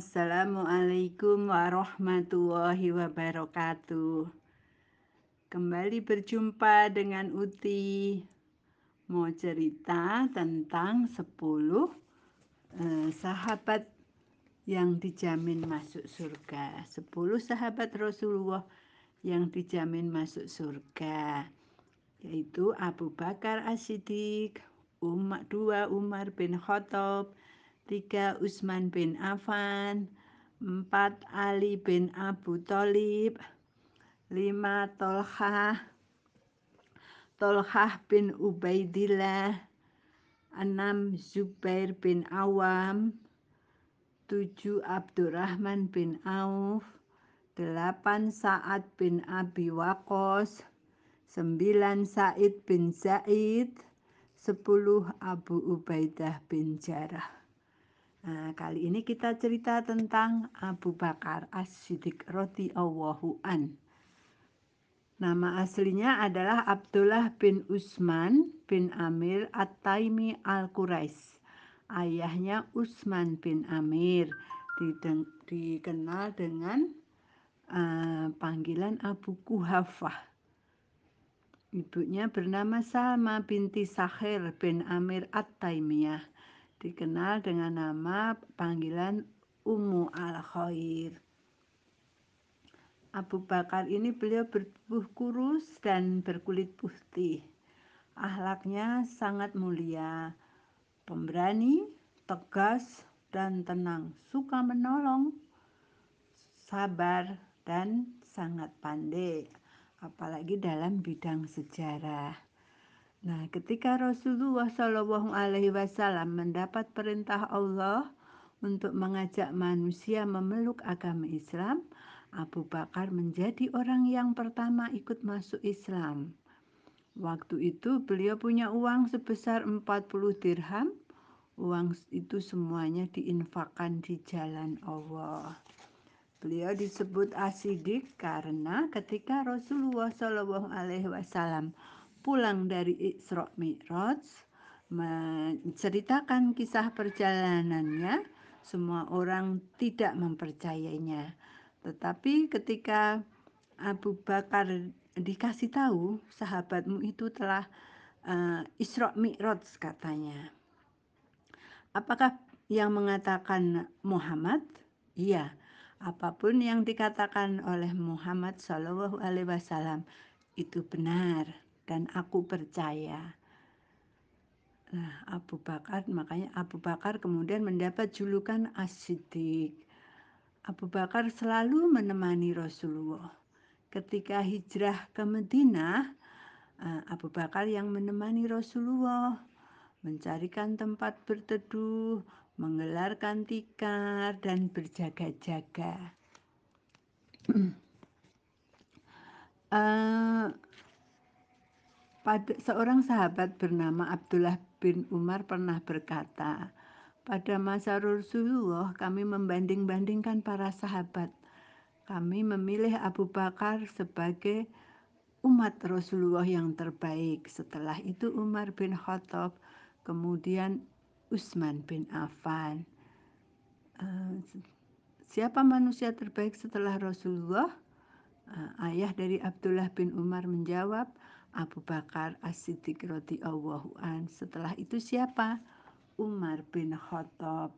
Assalamualaikum warahmatullahi wabarakatuh. Kembali berjumpa dengan Uti. Mau cerita tentang 10 eh, sahabat yang dijamin masuk surga. 10 sahabat Rasulullah yang dijamin masuk surga. Yaitu Abu Bakar As-Siddiq, Umar, dua Umar bin Khattab, tiga Utsman bin Affan, empat Ali bin Abu Thalib, lima Tolhah, Tolhah bin Ubaidillah, enam Zubair bin Awam, tujuh Abdurrahman bin Auf, delapan Sa'ad bin Abi Waqqas, sembilan Said bin Zaid, sepuluh Abu Ubaidah bin Jarrah. Nah, kali ini kita cerita tentang Abu Bakar As-Siddiq radhiyallahu an. Nama aslinya adalah Abdullah bin Usman bin Amir At-Taimi Al-Quraisy. Ayahnya Usman bin Amir dikenal dengan uh, panggilan Abu Kuhafah. Ibunya bernama Salma binti Sahir bin Amir At-Taimiyah dikenal dengan nama panggilan Ummu Al-Khair. Abu Bakar ini beliau bertubuh kurus dan berkulit putih. Ahlaknya sangat mulia, pemberani, tegas, dan tenang, suka menolong, sabar, dan sangat pandai, apalagi dalam bidang sejarah. Nah, ketika Rasulullah Shallallahu Alaihi Wasallam mendapat perintah Allah untuk mengajak manusia memeluk agama Islam, Abu Bakar menjadi orang yang pertama ikut masuk Islam. Waktu itu beliau punya uang sebesar 40 dirham. Uang itu semuanya diinfakkan di jalan Allah. Beliau disebut asidik karena ketika Rasulullah Shallallahu Alaihi Wasallam pulang dari Isra Mi'raj menceritakan kisah perjalanannya. Semua orang tidak mempercayainya. Tetapi ketika Abu Bakar dikasih tahu sahabatmu itu telah uh, Isra Mi'raj katanya. Apakah yang mengatakan Muhammad? Iya. Apa pun yang dikatakan oleh Muhammad Shallallahu Alaihi Wasallam itu benar dan aku percaya. Nah, Abu Bakar, makanya Abu Bakar kemudian mendapat julukan As-Siddiq. Abu Bakar selalu menemani Rasulullah. Ketika hijrah ke Madinah, eh, Abu Bakar yang menemani Rasulullah mencarikan tempat berteduh, menggelarkan tikar, dan berjaga-jaga. uh, Pada seorang sahabat bernama Abdullah bin Umar pernah berkata, pada masa Rasulullah kami membanding-bandingkan para sahabat. Kami memilih Abu Bakar sebagai umat Rasulullah yang terbaik. Setelah itu Umar bin Khattab, kemudian Utsman bin Affan. Uh, siapa manusia terbaik setelah Rasulullah? Uh, ayah dari Abdullah bin Umar menjawab, Abu Bakar As-Siddiq radhiyallahu an. Setelah itu siapa? Umar bin Khattab.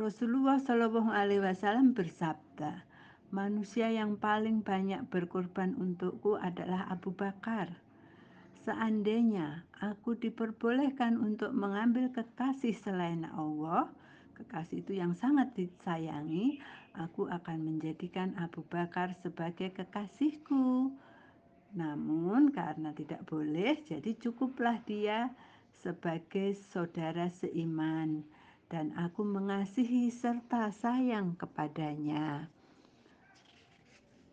Rasulullah Shallallahu alaihi wasallam bersabda, manusia yang paling banyak berkorban untukku adalah Abu Bakar. Seandainya aku diperbolehkan untuk mengambil kekasih selain Allah, kekasih itu yang sangat disayangi, aku akan menjadikan Abu Bakar sebagai kekasihku. Namun karena tidak boleh, jadi cukuplah dia sebagai saudara seiman dan aku mengasihi serta sayang kepadanya.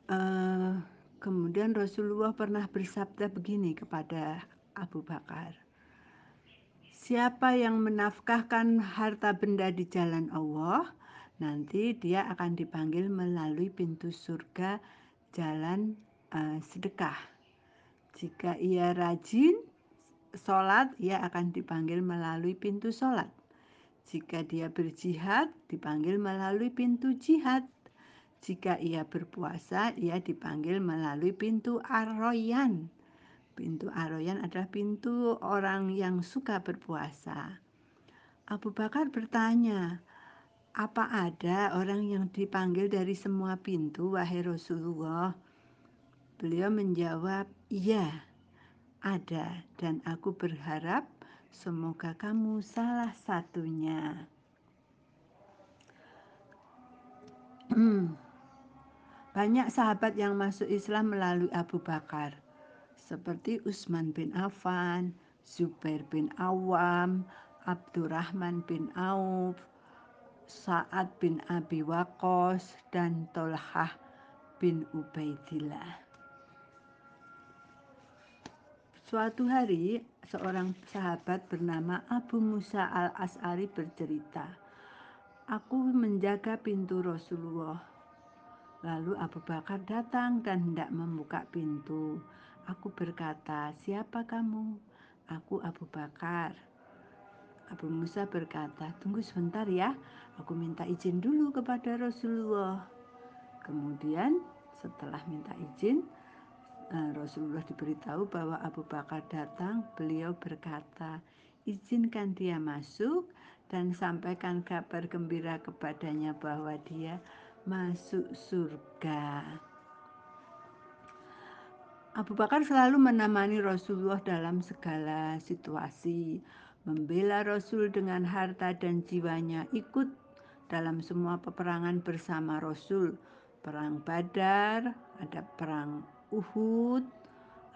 Uh, kemudian Rasulullah pernah bersabda begini kepada Abu Bakar. Siapa yang menafkahkan harta benda di jalan Allah, nanti dia akan dipanggil melalui pintu surga jalan uh, sedekah. Jika ia rajin sholat, ia akan dipanggil melalui pintu sholat. Jika dia berjihad, dipanggil melalui pintu jihad. Jika ia berpuasa, ia dipanggil melalui pintu Aroyan. Pintu Aroyan adalah pintu orang yang suka berpuasa. Abu Bakar bertanya, apa ada orang yang dipanggil dari semua pintu, wahai Rasulullah? Beliau menjawab, iya, ada, dan aku berharap semoga kamu salah satunya. Hmm. Banyak sahabat yang masuk Islam melalui Abu Bakar, seperti Utsman bin Affan, Zubair bin Awam, Abdurrahman bin Auf, Sa'ad bin Abi Waqqas, dan Tolhah bin Ubaidillah. Suatu hari, seorang sahabat bernama Abu Musa al-As'ari bercerita, Aku menjaga pintu Rasulullah. Lalu Abu Bakar datang dan hendak membuka pintu. Aku berkata, siapa kamu? Aku Abu Bakar. Abu Musa berkata, tunggu sebentar ya, aku minta izin dulu kepada Rasulullah. Kemudian setelah minta izin, eh, Rasulullah diberitahu bahwa Abu Bakar datang, beliau berkata, izinkan dia masuk dan sampaikan kabar gembira kepadanya bahwa dia masuk surga. Abu Bakar selalu menemani Rasulullah dalam segala situasi membela Rasul dengan harta dan jiwanya, ikut dalam semua peperangan bersama Rasul. Perang Badar, ada perang Uhud,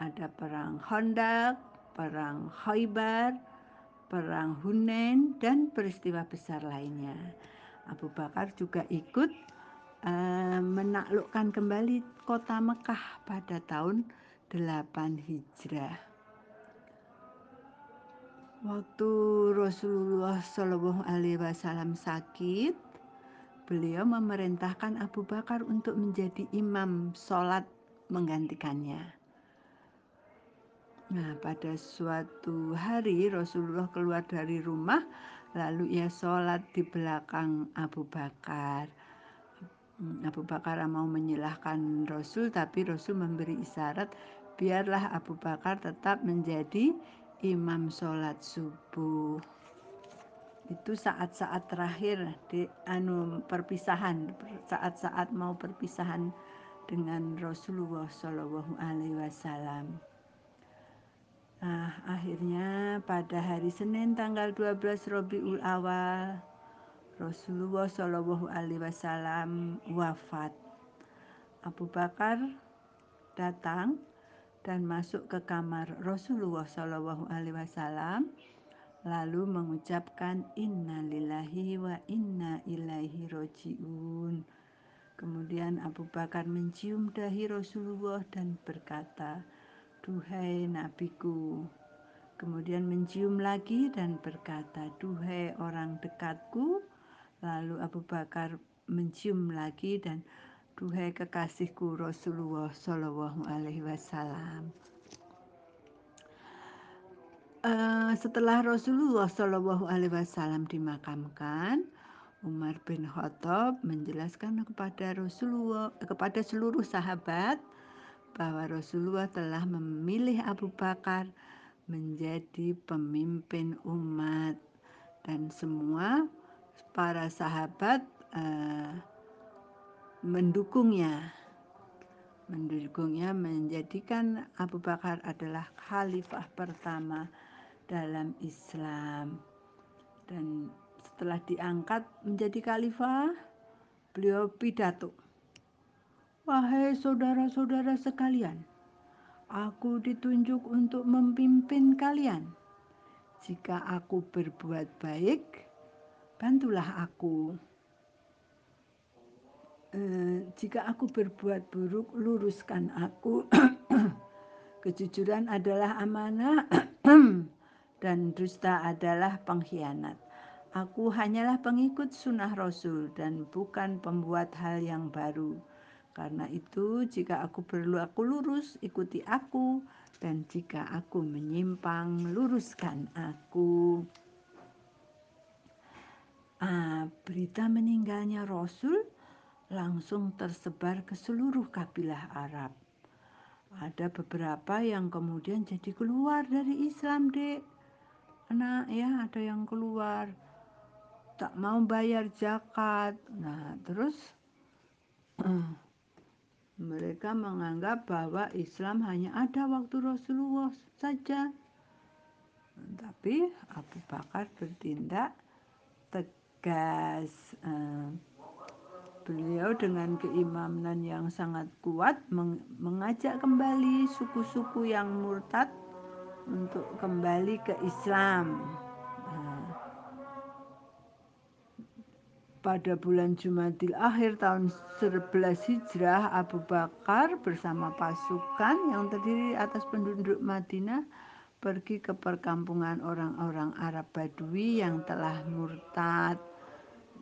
ada perang Hondak, perang Khaybar, perang Hunain, dan peristiwa besar lainnya. Abu Bakar juga ikut uh, menaklukkan kembali kota Mekah pada tahun 8 Hijrah. Waktu Rasulullah Shallallahu Alaihi Wasallam sakit, beliau memerintahkan Abu Bakar untuk menjadi imam sholat menggantikannya. Nah, pada suatu hari Rasulullah keluar dari rumah, lalu ia sholat di belakang Abu Bakar. Hmm, Abu Bakar mau menyilahkan Rasul, tapi Rasul memberi isyarat, biarlah Abu Bakar tetap menjadi imam sholat subuh itu saat-saat terakhir di anu perpisahan saat-saat mau perpisahan dengan Rasulullah Shallallahu Alaihi Wasallam. Nah, akhirnya pada hari Senin tanggal 12 Robiul Awal Rasulullah Shallallahu Alaihi Wasallam wafat. Abu Bakar datang dan masuk ke kamar Rasulullah Shallallahu Alaihi Wasallam lalu mengucapkan innalillahi wa inna ilaihi rojiun. Kemudian Abu Bakar mencium dahi Rasulullah dan berkata, Duhai nabiku. Kemudian mencium lagi dan berkata, Duhai orang dekatku. Lalu Abu Bakar mencium lagi dan Duhai kekasihku Rasulullah Shallallahu Alaihi Wasallam. Uh, setelah Rasulullah Shallallahu Alaihi Wasallam dimakamkan, Umar bin Khattab menjelaskan kepada Rasulullah kepada seluruh sahabat bahwa Rasulullah telah memilih Abu Bakar menjadi pemimpin umat dan semua para sahabat uh, mendukungnya. Mendukungnya menjadikan Abu Bakar adalah khalifah pertama dalam Islam. Dan setelah diangkat menjadi khalifah beliau pidato. Wahai saudara-saudara sekalian aku ditunjuk untuk memimpin kalian. Jika aku berbuat baik bantulah aku jika aku berbuat buruk, luruskan aku. Kejujuran adalah amanah dan dusta adalah pengkhianat. Aku hanyalah pengikut sunnah Rasul dan bukan pembuat hal yang baru. Karena itu, jika aku perlu aku lurus, ikuti aku. Dan jika aku menyimpang, luruskan aku. ah, berita meninggalnya Rasul langsung tersebar ke seluruh kabilah Arab. Ada beberapa yang kemudian jadi keluar dari Islam, Dek. Anak ya, ada yang keluar tak mau bayar zakat. Nah, terus mereka menganggap bahwa Islam hanya ada waktu Rasulullah saja. Tapi Abu Bakar bertindak tegas. Eh, beliau dengan keimanan yang sangat kuat mengajak kembali suku-suku yang murtad untuk kembali ke Islam. pada bulan Jumadil akhir tahun 11 Hijrah, Abu Bakar bersama pasukan yang terdiri atas penduduk Madinah pergi ke perkampungan orang-orang Arab Badui yang telah murtad.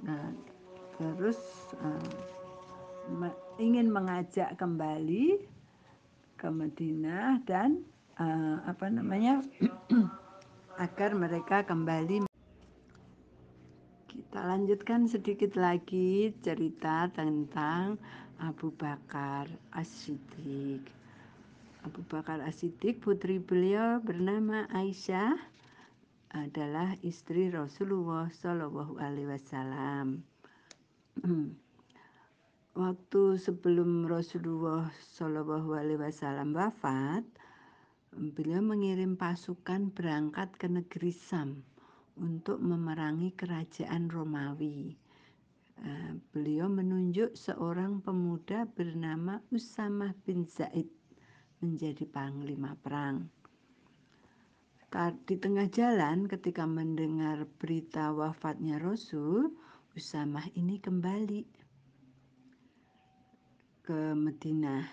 Nah, terus uh, ingin mengajak kembali ke Madinah dan uh, apa namanya agar mereka kembali kita lanjutkan sedikit lagi cerita tentang Abu Bakar As-Siddiq. Abu Bakar As-Siddiq putri beliau bernama Aisyah adalah istri Rasulullah Shallallahu Alaihi Wasallam. Waktu sebelum Rasulullah Shallallahu Alaihi Wasallam wafat, beliau mengirim pasukan berangkat ke negeri Sam untuk memerangi kerajaan Romawi. Uh, beliau menunjuk seorang pemuda bernama Usamah bin Zaid menjadi panglima perang. Di tengah jalan ketika mendengar berita wafatnya Rasul, Usamah ini kembali ke Madinah.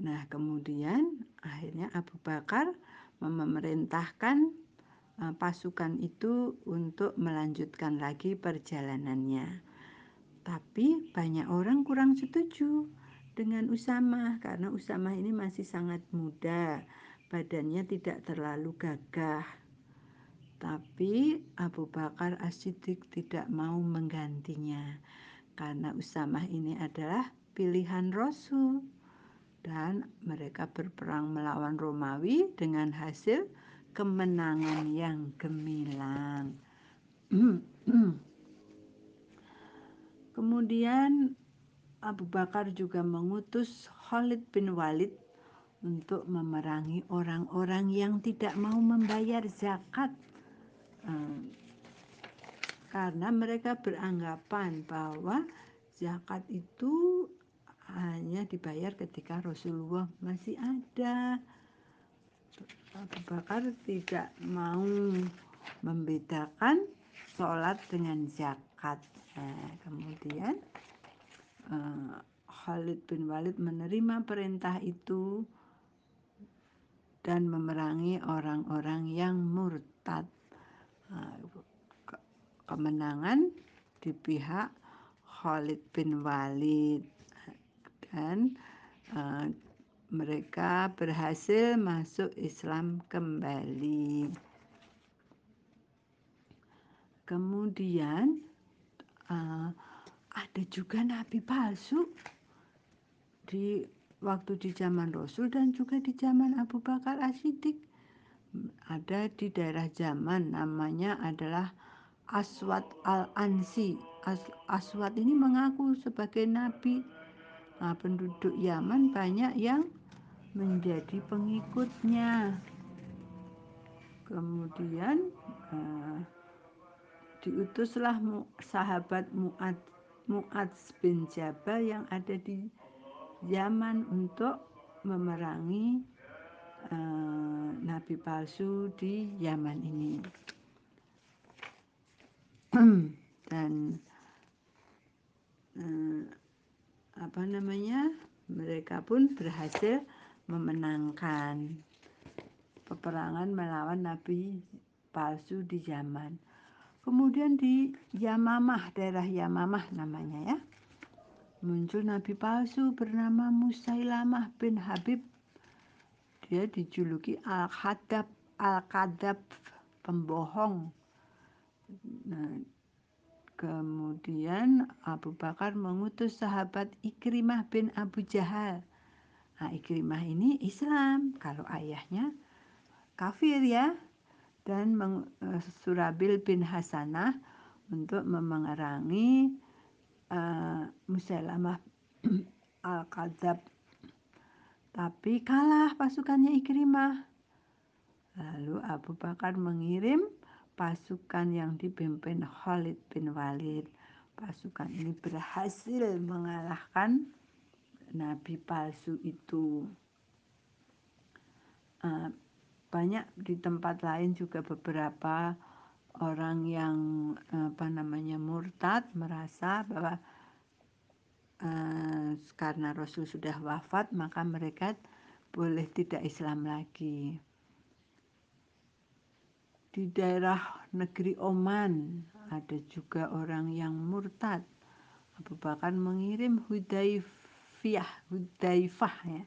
Nah, kemudian akhirnya Abu Bakar memerintahkan Eh, pasukan itu untuk melanjutkan lagi perjalanannya. Tapi banyak orang kurang setuju dengan Usama karena Usama ini masih sangat muda, badannya tidak terlalu gagah. Tapi Abu Bakar As-Siddiq tidak mau menggantinya karena Usama ini adalah pilihan Rasul dan mereka berperang melawan Romawi dengan hasil kemenangan yang gemilang. Kemudian Abu Bakar juga mengutus Khalid bin Walid untuk memerangi orang-orang yang tidak mau membayar zakat. Hmm. Karena mereka beranggapan bahwa zakat itu hanya dibayar ketika Rasulullah masih ada. Abu Bakar tidak mau membedakan sholat dengan zakat. Nah, kemudian uh, Khalid bin Walid menerima perintah itu dan memerangi orang-orang yang murtad. Uh, kemenangan di pihak Khalid bin Walid dan uh, mereka berhasil masuk Islam kembali. Kemudian uh, ada juga nabi palsu di waktu di zaman Rasul dan juga di zaman Abu Bakar As-Siddiq. Ada di daerah zaman namanya adalah Aswad Al-Ansi. As Aswad ini mengaku sebagai nabi. Nah, penduduk Yaman banyak yang menjadi pengikutnya. Kemudian uh, diutuslah mu, sahabat Muad Muad bin Jabal yang ada di Yaman untuk memerangi uh, nabi palsu di Yaman ini. Dan uh, apa namanya? Mereka pun berhasil memenangkan peperangan melawan nabi palsu di zaman. Kemudian di Yamamah, daerah Yamamah namanya ya. Muncul nabi palsu bernama Musailamah bin Habib. Dia dijuluki Al-Khadab, Al-Kadab, pembohong. Nah, Kemudian Abu Bakar mengutus sahabat Ikrimah bin Abu Jahal. Nah, Ikrimah ini Islam, kalau ayahnya kafir ya. Dan eh, Surabil bin Hasanah untuk memengerangi uh, Musailamah Al-Kadzab. Tapi kalah pasukannya Ikrimah. Lalu Abu Bakar mengirim pasukan yang dipimpin Khalid bin Walid. Pasukan ini berhasil mengalahkan nabi palsu itu. Uh, banyak di tempat lain juga beberapa orang yang apa namanya murtad merasa bahwa uh, karena Rasul sudah wafat maka mereka boleh tidak Islam lagi di daerah negeri Oman ada juga orang yang murtad. Abu Bakar mengirim Hudaifah, Hudaifah ya,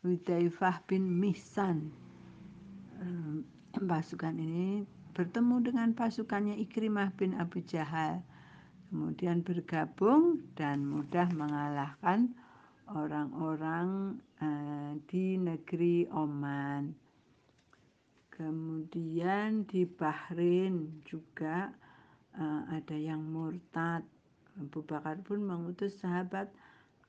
Hudaifah bin Mihsan. Pasukan ini bertemu dengan pasukannya Ikrimah bin Abu Jahal. Kemudian bergabung dan mudah mengalahkan orang-orang uh, di negeri Oman. Kemudian di Bahrain juga uh, ada yang murtad. Abu Bakar pun mengutus sahabat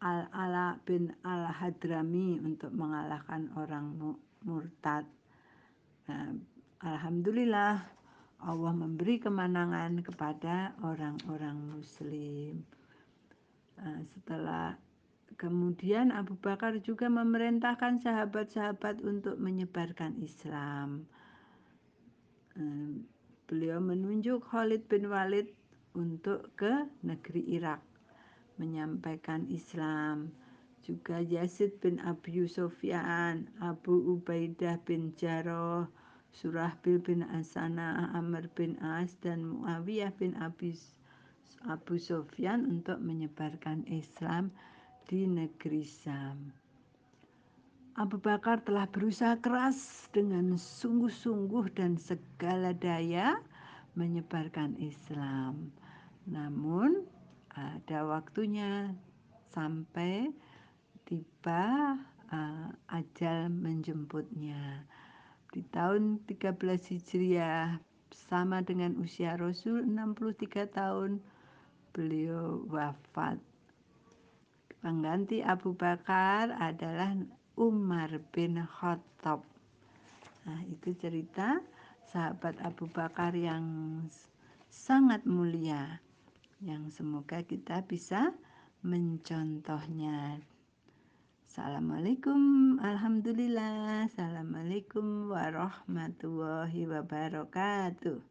Al-Ala bin Al-Hadrami untuk mengalahkan orang murtad. Nah, Alhamdulillah Allah memberi kemenangan kepada orang-orang muslim. Nah, setelah kemudian Abu Bakar juga memerintahkan sahabat-sahabat untuk menyebarkan Islam. Beliau menunjuk Khalid bin Walid untuk ke negeri Irak menyampaikan Islam. Juga Yazid bin Abu Sufyan, Abu Ubaidah bin Jarrah, Surahbil bin Asana, Amr bin As, dan Muawiyah bin Abi, Abu Sufyan untuk menyebarkan Islam di negeri Sam. Abu Bakar telah berusaha keras dengan sungguh-sungguh dan segala daya menyebarkan Islam. Namun ada waktunya sampai tiba uh, ajal menjemputnya. Di tahun 13 Hijriah sama dengan usia Rasul 63 tahun beliau wafat. Pengganti Abu Bakar adalah Umar bin Khattab. Nah, itu cerita sahabat Abu Bakar yang sangat mulia yang semoga kita bisa mencontohnya. Assalamualaikum, Alhamdulillah. Assalamualaikum warahmatullahi wabarakatuh.